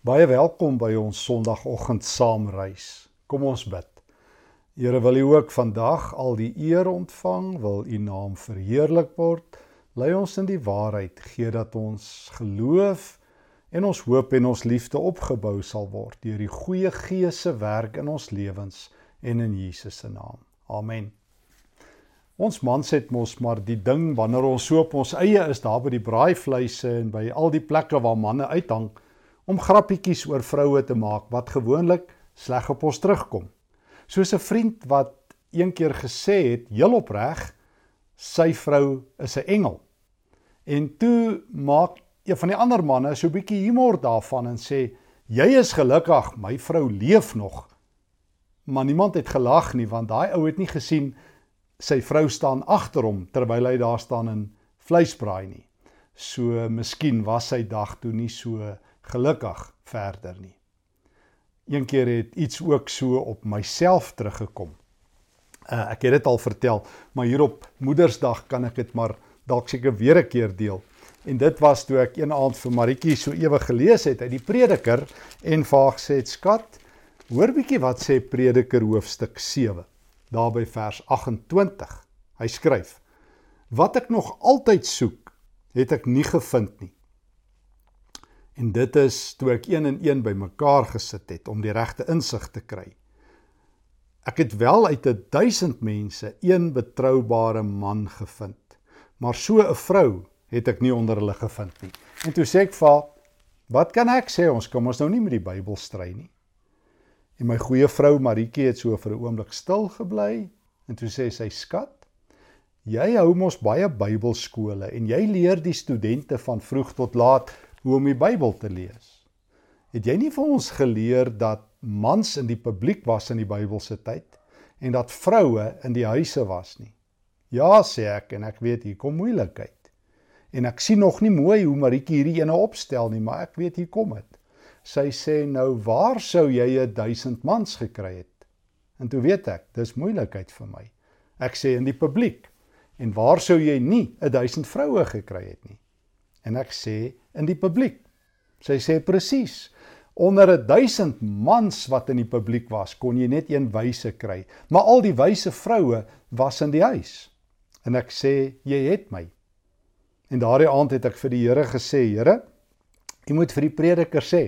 Baie welkom by ons Sondagoggend saamreis. Kom ons bid. Here, wil U ook vandag al die eer ontvang, wil U naam verheerlik word. Lei ons in die waarheid, gee dat ons geloof en ons hoop en ons liefde opgebou sal word deur die goeie Gees se werk in ons lewens en in Jesus se naam. Amen. Ons mans het mos maar die ding wanneer ons so op ons eie is daar by die braaivleise en by al die plekke waar manne uithang om grappietjies oor vroue te maak wat gewoonlik sleg op ons terugkom. Soos 'n vriend wat een keer gesê het, heel opreg, sy vrou is 'n engel. En toe maak een van die ander manne so 'n bietjie humor daarvan en sê, "Jy is gelukkig, my vrou leef nog." Maar niemand het gelag nie want daai ou het nie gesien sy vrou staan agter hom terwyl hy daar staan en vleis braai nie. So miskien was sy dag toe nie so gelukkig verder nie. Een keer het iets ook so op myself teruggekom. Uh, ek het dit al vertel, maar hier op Moedersdag kan ek dit maar dalk seker weer 'n keer deel. En dit was toe ek een aand vir Maritjie so ewig gelees het uit die Prediker en vir haar gesê het: "Skat, hoor bietjie wat sê Prediker hoofstuk 7, daarby vers 28." Hy skryf: "Wat ek nog altyd soek, het ek nie gevind nie." En dit is toe ek een en een bymekaar gesit het om die regte insig te kry. Ek het wel uit 'n 1000 mense een betroubare man gevind, maar so 'n vrou het ek nie onder hulle gevind nie. En toe sê ek vir haar, "Wat kan ek sê? Ons kom ons nou nie met die Bybel stry nie." En my goeie vrou Maritjie het so vir 'n oomblik stil gebly en toe sê sy, "Skat, jy hou mos baie Bybelskole en jy leer die studente van vroeg tot laat hoe om die Bybel te lees. Het jy nie vir ons geleer dat mans in die publiek was in die Bybelse tyd en dat vroue in die huise was nie? Ja, sê ek en ek weet hier kom moeilikheid. En ek sien nog nie mooi hoe Maritjie hierdie ene opstel nie, maar ek weet hier kom dit. Sy sê nou, "Waar sou jy 'n 1000 mans gekry het?" En toe weet ek, dis moeilikheid vir my. Ek sê in die publiek. En waar sou jy nie 'n 1000 vroue gekry het nie? En ek sê in die publiek. Sy sê presies. Onder 1000 mans wat in die publiek was, kon jy net een wyse kry, maar al die wyse vroue was in die huis. En ek sê, jy het my. En daardie aand het ek vir die Here gesê, Here, U moet vir die prediker sê,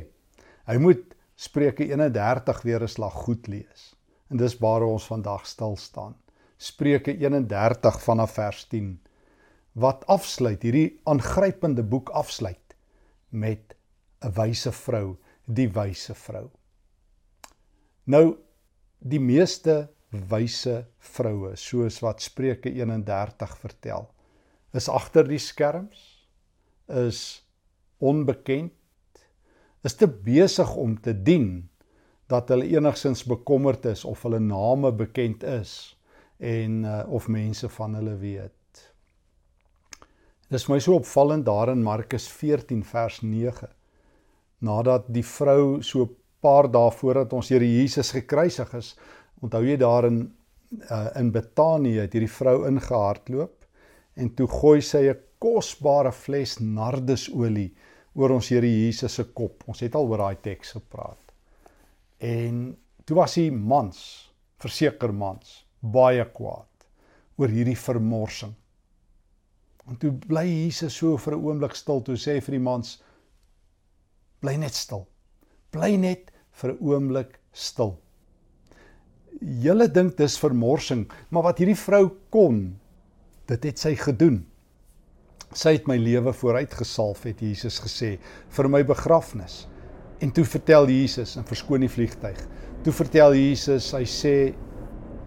hy moet Spreuke 31 weer 'n slag goed lees. En dis waar ons vandag stil staan. Spreuke 31 vanaf vers 10 wat afsluit hierdie aangrypende boek afsluit met 'n wyse vrou, die wyse vrou. Nou die meeste wyse vroue, soos wat Spreuke 31 vertel, is agter die skerms, is onbekend, is te besig om te dien dat hulle enigsins bekommerd is of hulle name bekend is en uh, of mense van hulle weet. Dis my so opvallend daar in Markus 14 vers 9. Nadat die vrou so 'n paar dae voordat ons Here Jesus gekruisig is, onthou jy daar in uh, in Betanië het hierdie vrou ingehardloop en toe gooi sy 'n kosbare fles nardesolie oor ons Here Jesus se kop. Ons het al oor daai teks gepraat. En toe was hy mans, verseker mans, baie kwaad oor hierdie vermorsing. En toe bly Jesus so vir 'n oomblik stil toe sê vir die mans bly net stil. Bly net vir 'n oomblik stil. Julle dink dis vermorsing, maar wat hierdie vrou kon, dit het sy gedoen. Sy het my lewe vooruitgesalf het Jesus gesê vir my begrafnis. En toe vertel Jesus en verskoon die vliegtyg. Toe vertel Jesus, hy sê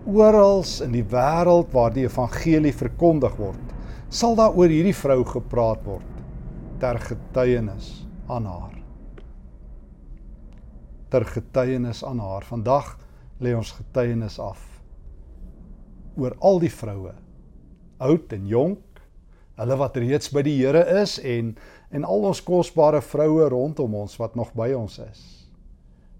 oral in die wêreld waar die evangelie verkondig word, sal daar oor hierdie vrou gepraat word ter getuienis aan haar. Ter getuienis aan haar. Vandag lê ons getuienis af oor al die vroue, oud en jonk, hulle wat reeds by die Here is en en al ons kosbare vroue rondom ons wat nog by ons is.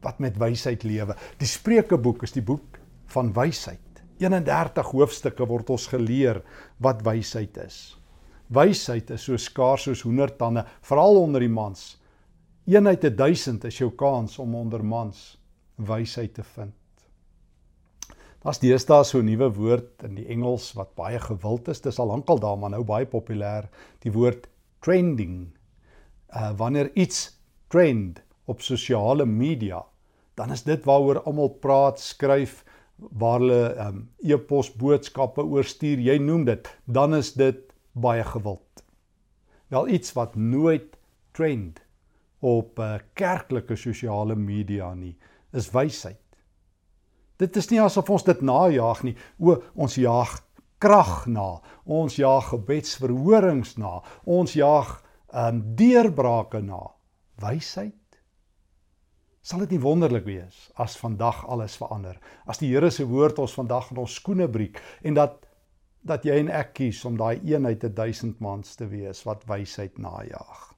Wat met wysheid lewe. Die Spreukeboek is die boek van wysheid. 31 hoofstukke word ons geleer wat wysheid is. Wysheid is so skaars soos hoendertande, veral onder die mans. Een uit 1000 is jou kans om onder mans wysheid te vind. Daar's deesdae so 'n nuwe woord in die Engels wat baie gewild is. Dis al lankal daar, maar nou baie populêr, die woord trending. Uh wanneer iets trend op sosiale media, dan is dit waaroor almal praat, skryf, waar hulle um e-pos boodskappe oorstuur, jy noem dit, dan is dit baie gewild. Wel iets wat nooit trend op uh, kerklike sosiale media nie, is wysheid. Dit is nie asof ons dit najag nie. O, ons jag krag na. Ons jag gebedsverhorings na. Ons jag um deurbrake na. Wysheid Sal dit nie wonderlik wees as vandag alles verander? As die Here se woord ons vandag in ons skoene breek en dat dat jy en ek kies om daai een uit 'n 1000 mans te wees wat wysheid najag.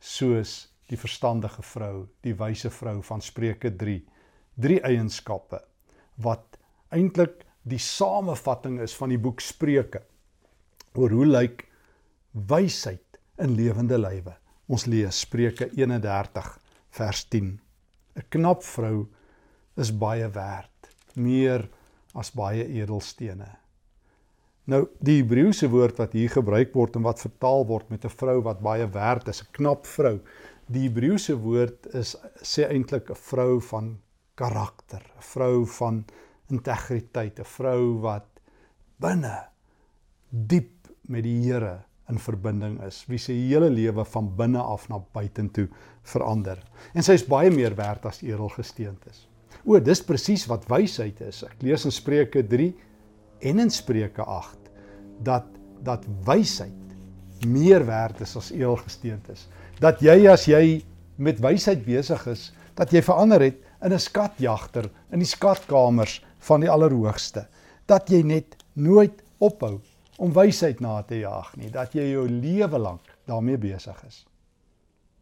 Soos die verstandige vrou, die wyse vrou van Spreuke 3. Drie eienskappe wat eintlik die samevatting is van die boek Spreuke oor hoe lyk wysheid in lewende lywe. Ons lees Spreuke 31 vers 10. 'n knap vrou is baie werd, meer as baie edelstene. Nou die Hebreëse woord wat hier gebruik word en wat vertaal word met 'n vrou wat baie werd is, 'n knap vrou. Die Hebreëse woord is sê eintlik 'n vrou van karakter, 'n vrou van integriteit, 'n vrou wat binne diep met die Here in verbinding is, wie se hele lewe van binne af na buitentoe verander. En sy is baie meer werd as edelgesteentes. O, dis presies wat wysheid is. Ek lees in Spreuke 3 en in Spreuke 8 dat dat wysheid meer werd is as edelgesteentes. Dat jy as jy met wysheid besig is, dat jy verander het in 'n skatjagter in die skatkamers van die Allerhoogste. Dat jy net nooit ophou om wysheid na te jaag nie, dat jy jou lewe lank daarmee besig is.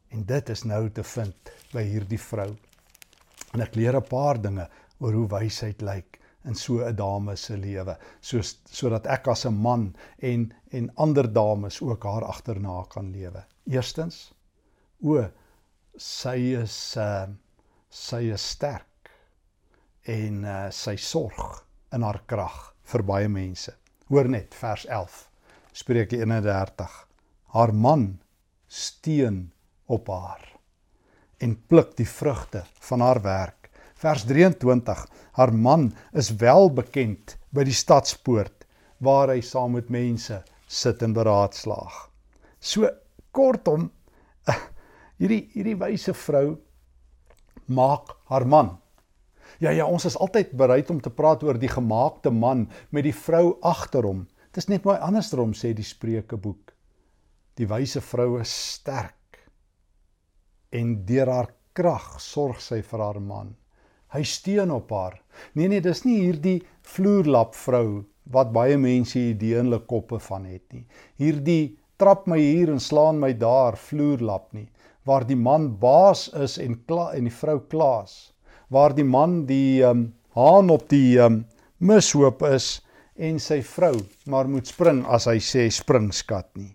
En dit is nou te vind by hierdie vrou. En ek leer 'n paar dinge oor hoe wysheid lyk in so 'n dame se lewe, soos sodat ek as 'n man en en ander dames ook haar agterna kan lewe. Eerstens, o, sy is uh sy is sterk en uh sy sorg in haar krag vir baie mense. Hoor net vers 11. Spreuke 31. Haar man steun op haar en pluk die vrugte van haar werk. Vers 23. Haar man is wel bekend by die stadspoort waar hy saam met mense sit en beraadslaag. So kortom hierdie hierdie wyse vrou maak haar man Ja ja, ons is altyd bereid om te praat oor die gemaakte man met die vrou agter hom. Dit is net mooi andersom sê die Spreukeboek. Die wyse vrou is sterk en deur haar krag sorg sy vir haar man. Hy steun op haar. Nee nee, dis nie hierdie vloerlap vrou wat baie mense idee in hulle koppe van het nie. Hierdie trap my hier en slaan my daar vloerlap nie, waar die man baas is en kla en die vrou klaas waar die man die um, haan op die um, mishoop is en sy vrou maar moet spring as hy sê spring skat nie.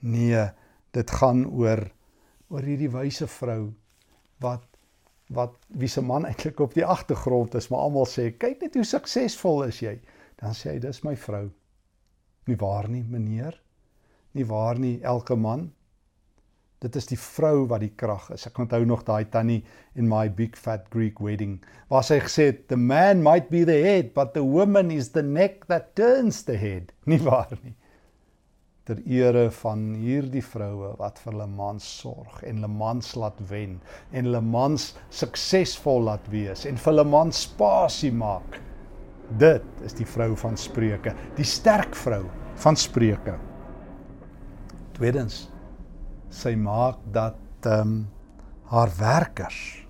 Nee, dit gaan oor oor hierdie wyse vrou wat wat wie se man eintlik op die agtergrond is, maar almal sê kyk net hoe suksesvol is jy. Dan sê hy dis my vrou. Nie waar nie, meneer? Nie waar nie, elke man Dit is die vrou wat die krag is. Ek onthou nog daai tannie in my big fat Greek wedding waar sy gesê het the man might be the head but the woman is the neck that turns the head. Nie waar nie. Ter ere van hierdie vroue wat vir hulle mans sorg en hulle mans laat wen en hulle mans suksesvol laat wees en vir hulle mans spasie maak. Dit is die vrou van Spreuke, die sterk vrou van Spreuke. Tweedens sy maak dat ehm um, haar werkers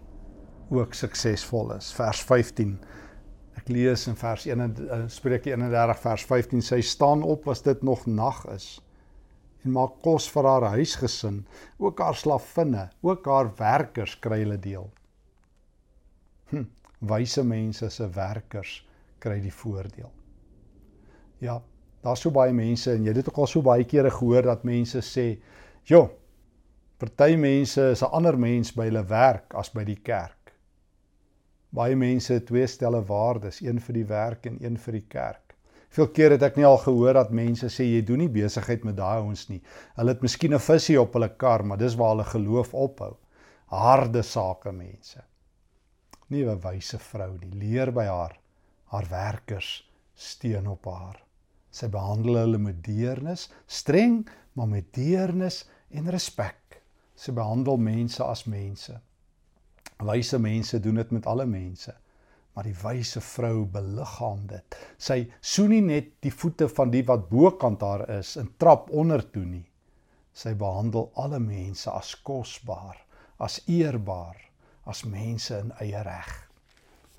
ook suksesvol is. Vers 15. Ek lees in vers 1 eh, Spreuke 31 vers 15 sy staan op as dit nog nag is en maak kos vir haar huisgesin, ook haar slavinne, ook haar werkers kry hulle deel. Hm, wyse mense se werkers kry die voordeel. Ja, daar's so baie mense en jy het dit ook al so baie kere gehoor dat mense sê, "Jo, Party mense is 'n ander mens by hulle werk as by die kerk. Baie mense het twee stelle waardes, een vir die werk en een vir die kerk. Veel keer het ek nie al gehoor dat mense sê jy doen nie besigheid met daai ouens nie. Hulle het miskien 'n visie op hulle kar, maar dis waar hulle geloof ophou. Harde sake mense. Nie 'n wyse vrou nie. Leer by haar. Haar werkers steun op haar. Sy behandel hulle met deernis, streng, maar met deernis en respek. Sy behandel mense as mense. Wyse mense doen dit met alle mense. Maar die wyse vrou beliggaam dit. Sy soen nie net die voete van die wat bokant haar is en trap onder toe nie. Sy behandel alle mense as kosbaar, as eerbaar, as mense in eie reg.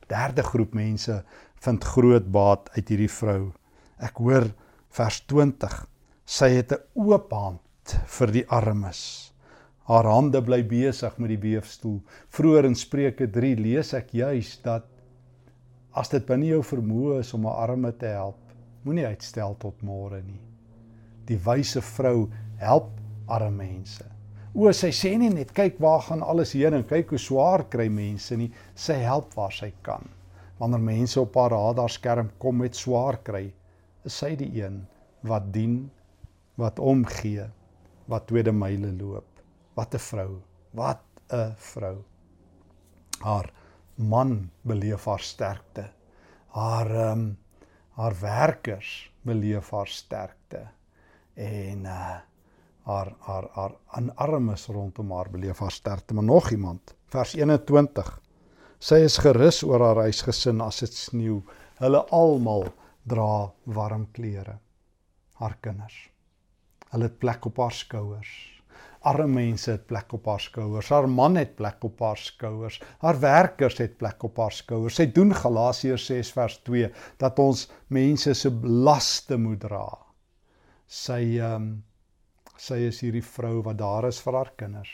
Derde groep mense vind groot baat uit hierdie vrou. Ek hoor vers 20. Sy het 'n oop hand vir die armes. Haar hande bly besig met die weefstoel. Vroeër in Spreuke 3 lees ek juis dat as dit binne jou vermoë is om 'n arme te help, moenie uitstel tot môre nie. Die wyse vrou help arme mense. O, sy sê nie net kyk waar gaan alles heen en kyk hoe swaar kry mense nie, sy help waar sy kan. Wanneer mense op haar radarskerm kom met swaar kry, is sy die een wat dien, wat omgee, wat tweede myle loop. Wat 'n vrou. Wat 'n vrou. Haar man beleef haar sterkte. Haar ehm um, haar werkers beleef haar sterkte. En uh haar haar haar aan armes rondom haar beleef haar sterkte. Maar nog iemand. Vers 21. Sy is gerus oor haar huisgesin as dit sneeu. Hulle almal dra warm klere. Haar kinders. Hulle het plek op haar skouers arme mense het plek op haar skouers. Haar man het plek op haar skouers. Haar werkers het plek op haar skouers. Sy doen Galasiërs 6 vers 2 dat ons mense se laste moet dra. Sy ehm um, sy is hierdie vrou wat daar is vir haar kinders.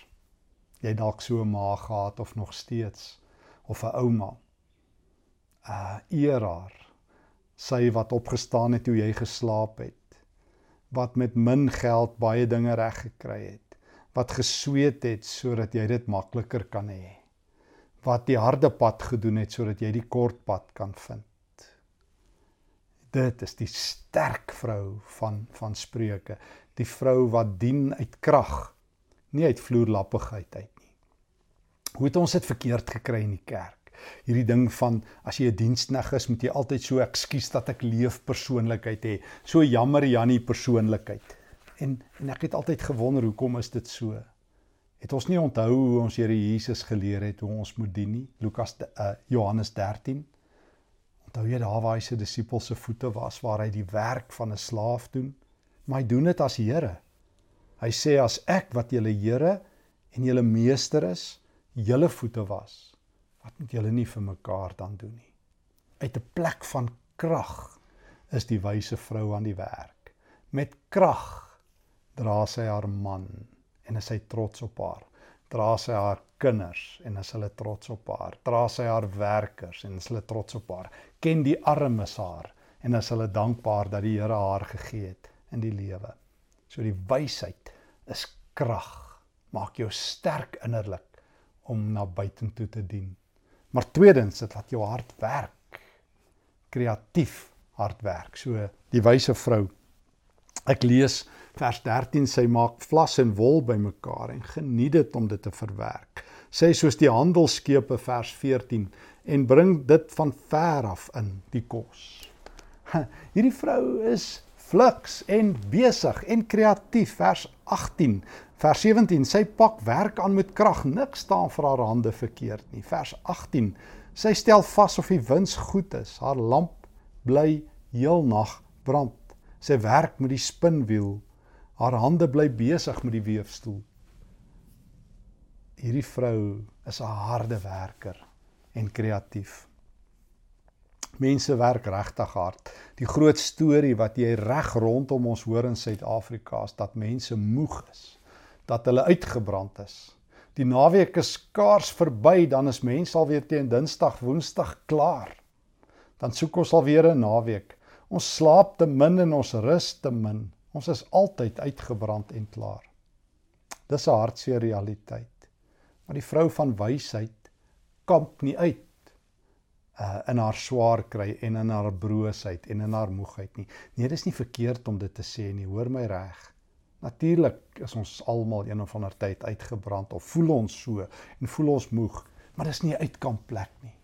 Jy dalk so 'n ma gehad of nog steeds of 'n ouma. Uh eer haar. Sy wat opgestaan het toe jy geslaap het. Wat met min geld baie dinge reg gekry het wat gesweet het sodat jy dit makliker kan hê. Wat die harde pad gedoen het sodat jy die kort pad kan vind. Dit is die sterk vrou van van Spreuke, die vrou wat dien uit krag, nie uit vloerlappigheid uit nie. Hoe het ons dit verkeerd gekry in die kerk? Hierdie ding van as jy 'n dienskneg is, moet jy altyd so ekskuus dat ek leef persoonlikheid hê. So jammer Jannie persoonlikheid. En en ek het altyd gewonder hoekom is dit so? Het ons nie onthou hoe ons Here Jesus geleer het hoe ons moet dien nie? Lukas uh, Johannes 13. Onthou jy daar waar hy sy disippels se voete was waar hy die werk van 'n slaaf doen? Maar hy doen dit as Here. Hy sê as ek wat julle Here en julle meester is, julle voete was, wat moet julle nie vir mekaar dan doen nie? Uit 'n plek van krag is die wyse vrou aan die werk. Met krag dra sy haar man en is hy trots op haar. Dra sy haar kinders en is hulle trots op haar. Dra sy haar werkers en is hulle trots op haar. Ken die armes haar en is hulle dankbaar dat die Here haar gegee het in die lewe. So die wysheid is krag. Maak jou sterk innerlik om na buitentoe te dien. Maar tweedens, dit laat jou hart werk. Kreatief hard werk. So die wyse vrou. Ek lees vers 13 sy maak vlas en wol bymekaar en geniet dit om dit te verwerk. Sy soos die handelskepe vers 14 en bring dit van ver af in die kos. Hierdie vrou is fliks en besig en kreatief vers 18 vers 17 sy pak werk aan met krag niks staan vir haar hande verkeerd nie vers 18 sy stel vas of die wins goed is haar lamp bly heel nag brand sy werk met die spinwiel Haar hande bly besig met die weefstoel. Hierdie vrou is 'n harde werker en kreatief. Mense werk regtig hard. Die groot storie wat jy reg rondom ons hoor in Suid-Afrika is dat mense moeg is, dat hulle uitgebrand is. Die naweek is skaars verby, dan is mense alweer teen Dinsdag, Woensdag klaar. Dan soek ons alweer 'n naweek. Ons slaap te min en ons rus te min. Ons is altyd uitgebrand en klaar. Dis 'n hartseer realiteit. Maar die vrou van wysheid kamp nie uit uh in haar swaar kry en in haar broosheid en in haar moegheid nie. Nee, dis nie verkeerd om dit te sê nie. Hoor my reg. Natuurlik is ons almal een of ander tyd uitgebrand of voel ons so en voel ons moeg, maar dis nie 'n uitkampplek nie.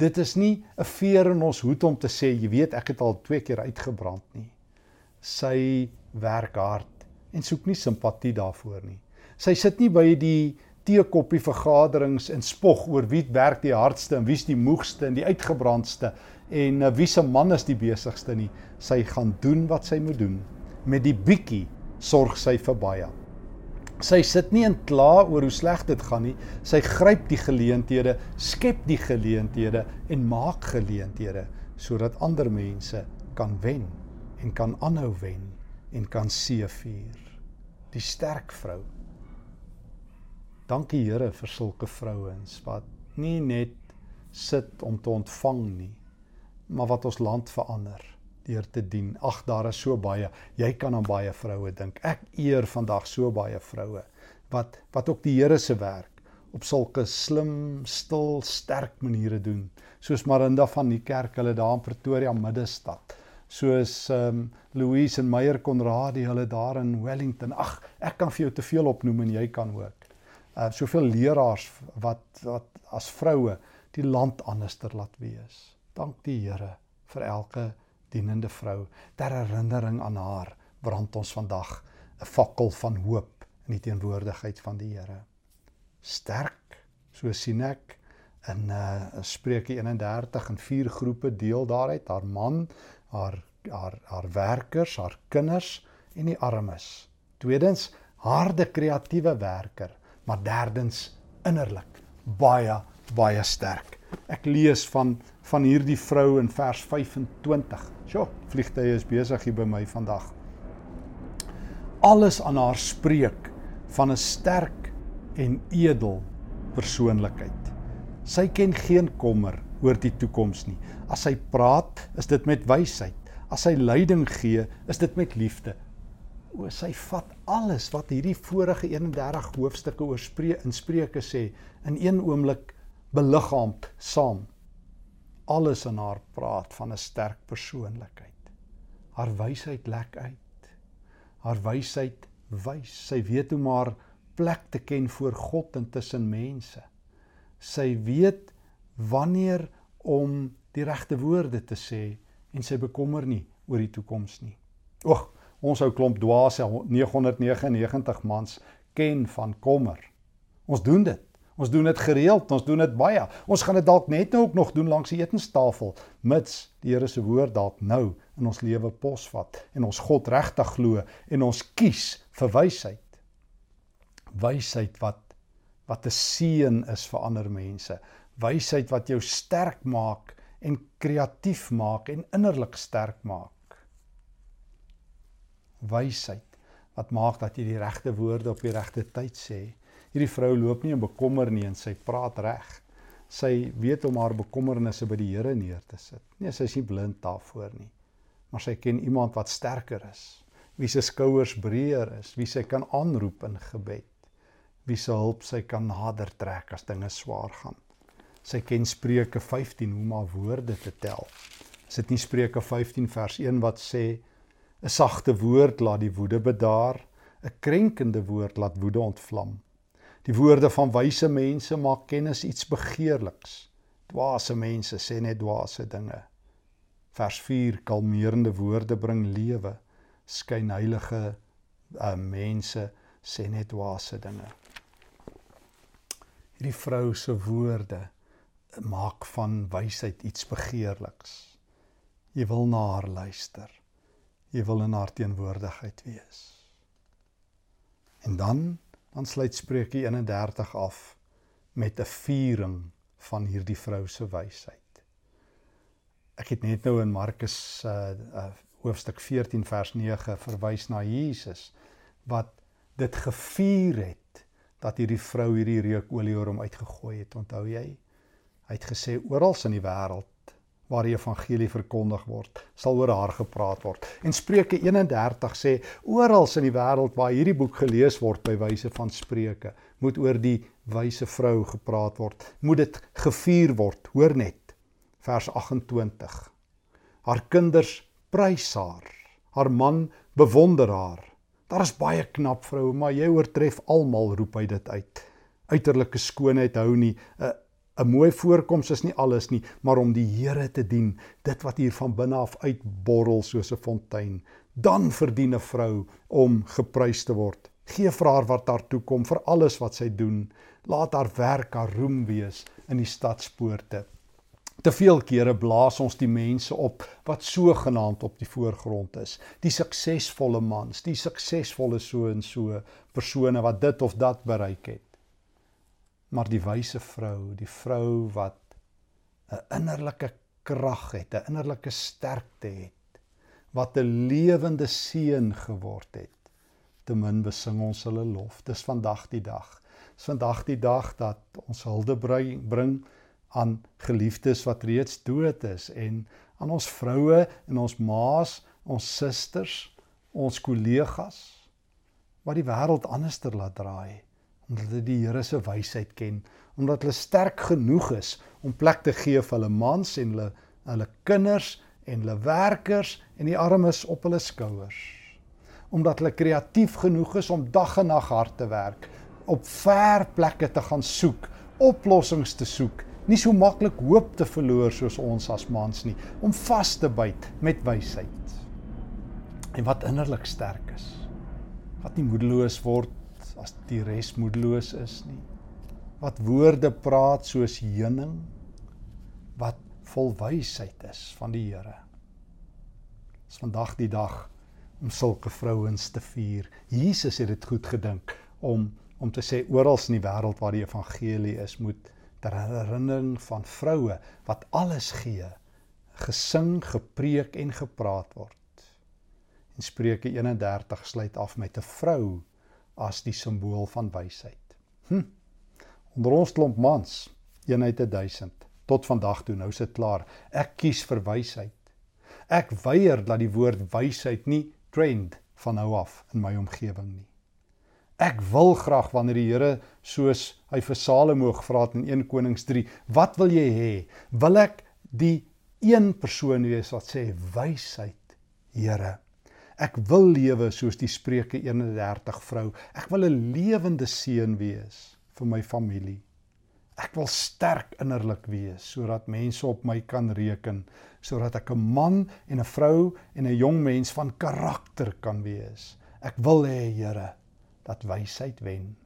Dit is nie 'n veer in ons hoed om te sê, jy weet, ek het al twee keer uitgebrand nie. Sy werk hard en soek nie simpatie daarvoor nie. Sy sit nie by die teekoppie vergaderings en spog oor wie werk die hardste en wie's die moegste en die uitgebrandste en uh, wie se man is die besigste nie. Sy gaan doen wat sy moet doen met die bietjie sorg sy vir baie. Sy sit nie en kla oor hoe sleg dit gaan nie. Sy gryp die geleenthede, skep die geleenthede en maak geleenthede sodat ander mense kan wen en kan aanhou wen en kan seëvier. Die sterk vrou. Dankie Here vir sulke vrouens wat nie net sit om te ontvang nie, maar wat ons land verander deur te dien. Ag, daar is so baie. Jy kan aan baie vroue dink. Ek eer vandag so baie vroue wat wat ook die Here se werk op sulke slim, stil, sterk maniere doen. Soos Marinda van die kerk hulle daar in Pretoria Middestad. Soos ehm um, Louise en Meyer Konradi hulle daar in Wellington. Ag, ek kan vir jou te veel opnoem en jy kan ook. Uh soveel leraars wat wat as vroue die land anderster laat wees. Dank die Here vir elke dienende vrou. Ter herinnering aan haar brand ons vandag 'n fakkel van hoop in die teenwoordigheid van die Here. Sterk, so sien ek in uh Spreuke 31 en vier groepe deel daaruit, haar man, haar haar haar werkers, haar kinders en die armes. Tweedens, harde kreatiewe werker, maar derdens innerlik baie baie sterk. Ek lees van van hierdie vrou in vers 25. Sjoe, vliegtye is besig hier by my vandag. Alles aan haar spreek van 'n sterk en edel persoonlikheid. Sy ken geen kommer oor die toekoms nie. As sy praat, is dit met wysheid. As sy leiding gee, is dit met liefde. O, sy vat alles wat hierdie vorige 31 hoofstukke oor spreuke in Spreuke sê in een oomblik beliggaamd saam. Alles in haar praat van 'n sterk persoonlikheid. Haar wysheid lek uit. Haar wysheid wys. Sy weet hoe maar plek te ken voor God en tussen mense. Sy weet wanneer om die regte woorde te sê en sy bekommer nie oor die toekoms nie. Oeg, ons ou klomp dwaase 999 mans ken van kommer. Ons doen dit. Ons doen dit gereeld, ons doen dit baie. Ons gaan dit dalk net nou ook nog doen langs die etenstafel, mits die Here se woord dalk nou in ons lewe posvat en ons God regtig glo en ons kies vir wysheid. Wysheid wat wat 'n seën is vir ander mense. Wysheid wat jou sterk maak en kreatief maak en innerlik sterk maak. Wysheid wat maak dat jy die regte woorde op die regte tyd sê hierdie vrou loop nie in bekommer nie en sy praat reg. Sy weet om haar bekommernisse by die Here neer te sit. Nee, sy is nie blind daarvoor nie. Maar sy ken iemand wat sterker is, wie se skouers breër is, wie sy kan aanroep in gebed, wie se hulp sy kan nader trek as dinge swaar gaan. Sy ken Spreuke 15 hoe om haar woorde te tel. Is dit nie Spreuke 15 vers 1 wat sê 'n sagte woord laat die woede bedaar, 'n krenkende woord laat woede ontvlam. Die woorde van wyse mense maak kennis iets begeerliks. Dwaase mense sê net dwaase dinge. Vers 4 kalmerende woorde bring lewe. Skynheilige uh, mense sê net dwaase dinge. Hierdie vrou se woorde maak van wysheid iets begeerliks. Jy wil na haar luister. Jy wil in haar teenwoordigheid wees. En dan dan sluit Spreuke 31 af met 'n viering van hierdie vrou se wysheid. Ek het net nou in Markus uh, uh hoofstuk 14 vers 9 verwys na Jesus wat dit gevier het dat hierdie vrou hierdie reukolie oor hom uitgegooi het. Onthou jy? Hy het gesê oral in die wêreld waar die evangelie verkondig word, sal oor haar gepraat word. En Spreuke 31 sê oral in die wêreld waar hierdie boek gelees word by wyse van Spreuke, moet oor die wyse vrou gepraat word. Moet dit gevier word. Hoor net vers 28. Haar kinders prys haar. Haar man bewonder haar. Daar is baie knap vroue, maar jy oortref almal, roep hy dit uit. Uiterlike skoonheid hou nie 'n uh, 'n mooi voorkoms is nie alles nie, maar om die Here te dien, dit wat hier van binne af uitborrel soos 'n fontein, dan verdien 'n vrou om geprys te word. Gee vir haar wat haar toe kom vir alles wat sy doen. Laat haar werk haar roem wees in die stadspoorte. Te veel kere blaas ons die mense op wat sogenaamd op die voorgrond is. Die suksesvolle mans, die suksesvolle so en so persone wat dit of dat bereik het maar die wyse vrou, die vrou wat 'n innerlike krag het, 'n innerlike sterkte het, wat 'n lewende seën geword het. Te min besing ons hulle lof. Dis vandag die dag. Dis vandag die dag dat ons hulde bring aan geliefdes wat reeds dood is en aan ons vroue en ons ma's, ons susters, ons kollegas wat die wêreld anderster laat draai omdat hulle die Here se wysheid ken, omdat hulle sterk genoeg is om plek te gee vir hulle mans en hulle hulle kinders en hulle werkers en die armes op hulle skouers. Omdat hulle kreatief genoeg is om dag en nag hard te werk, op ver plekke te gaan soek, oplossings te soek, nie so maklik hoop te verloor soos ons as mans nie, om vas te byt met wysheid. En wat innerlik sterk is, wat nie moedeloos word as die res moedeloos is nie. Wat woorde praat soos heuning wat vol wysheid is van die Here. Dis vandag die dag om sulke vrouens te vier. Jesus het dit goed gedink om om te sê oral in die wêreld waar die evangelie is, moet ter herinnering van vroue wat alles gee, gesing, gepreek en gepraat word. En Spreuke 31 sluit af met 'n vrou as die simbool van wysheid. Hm. Onder ons klomp mans, eenheid 1000 tot vandag toe, nou is dit klaar. Ek kies vir wysheid. Ek weier dat die woord wysheid nie trend van nou af in my omgewing nie. Ek wil graag wanneer die Here soos hy vir Salomo gevra het in 1 Konings 3, wat wil jy hê? Wil ek die een persoon wees wat sê wysheid, Here? Ek wil lewe soos die Spreuke 31 vrou. Ek wil 'n lewende seun wees vir my familie. Ek wil sterk innerlik wees sodat mense op my kan reken, sodat ek 'n man en 'n vrou en 'n jong mens van karakter kan wees. Ek wil hê, Here, dat wysheid wen.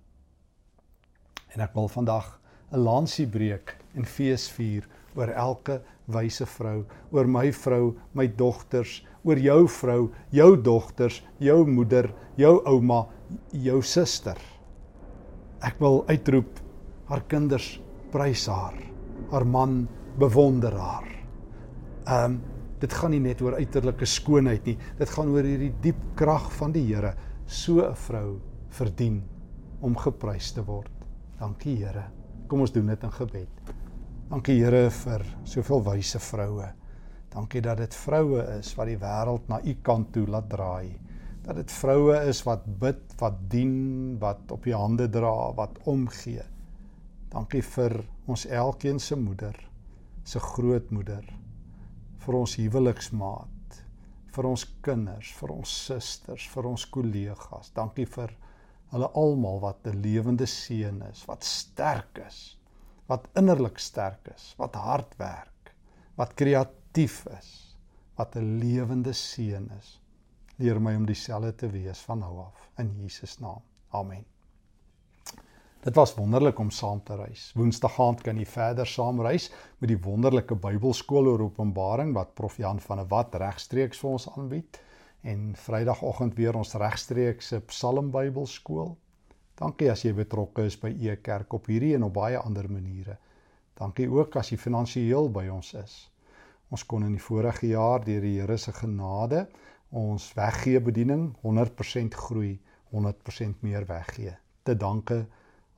En ek wil vandag 'n lansie breek en fees vier oor elke wyse vrou, oor my vrou, my dogters, oor jou vrou, jou dogters, jou moeder, jou ouma, jou suster. Ek wil uitroep haar kinders prys haar, haar man bewonder haar. Ehm um, dit gaan nie net oor uiterlike skoonheid nie, dit gaan oor hierdie diep krag van die Here. So 'n vrou verdien om geprys te word. Dankie Here. Kom ons doen dit in gebed. Dankie Here vir soveel wyse vroue. Dankie dat dit vroue is wat die wêreld na u kant toe laat draai. Dat dit vroue is wat bid, wat dien, wat op die hande dra, wat omgee. Dankie vir ons elkeen se moeder, se grootmoeder, vir ons huweliksmaat, vir ons kinders, vir ons susters, vir ons kollegas. Dankie vir hulle almal wat 'n lewende seën is, wat sterk is wat innerlik sterk is, wat hard werk, wat kreatief is, wat 'n lewende seun is. Leer my om dieselfde te wees van nou af in Jesus naam. Amen. Dit was wonderlik om saam te reis. Woensdag aand kan jy verder saam reis met die wonderlike Bybelskool oor Openbaring wat Prof Jan van der Walt regstreeks vir ons aanbied en Vrydagoggend weer ons regstreekse Psalm Bybelskool. Dankie as jy betrokke is by e kerk op hierdie en op baie ander maniere. Dankie ook as jy finansiëel by ons is. Ons kon in die vorige jaar deur die Here se genade ons weggee bediening 100% groei, 100% meer weggee. Te danke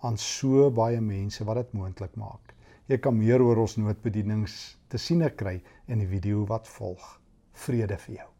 aan so baie mense wat dit moontlik maak. Jy kan meer oor ons noodbedienings te sien kry in die video wat volg. Vrede vir jou.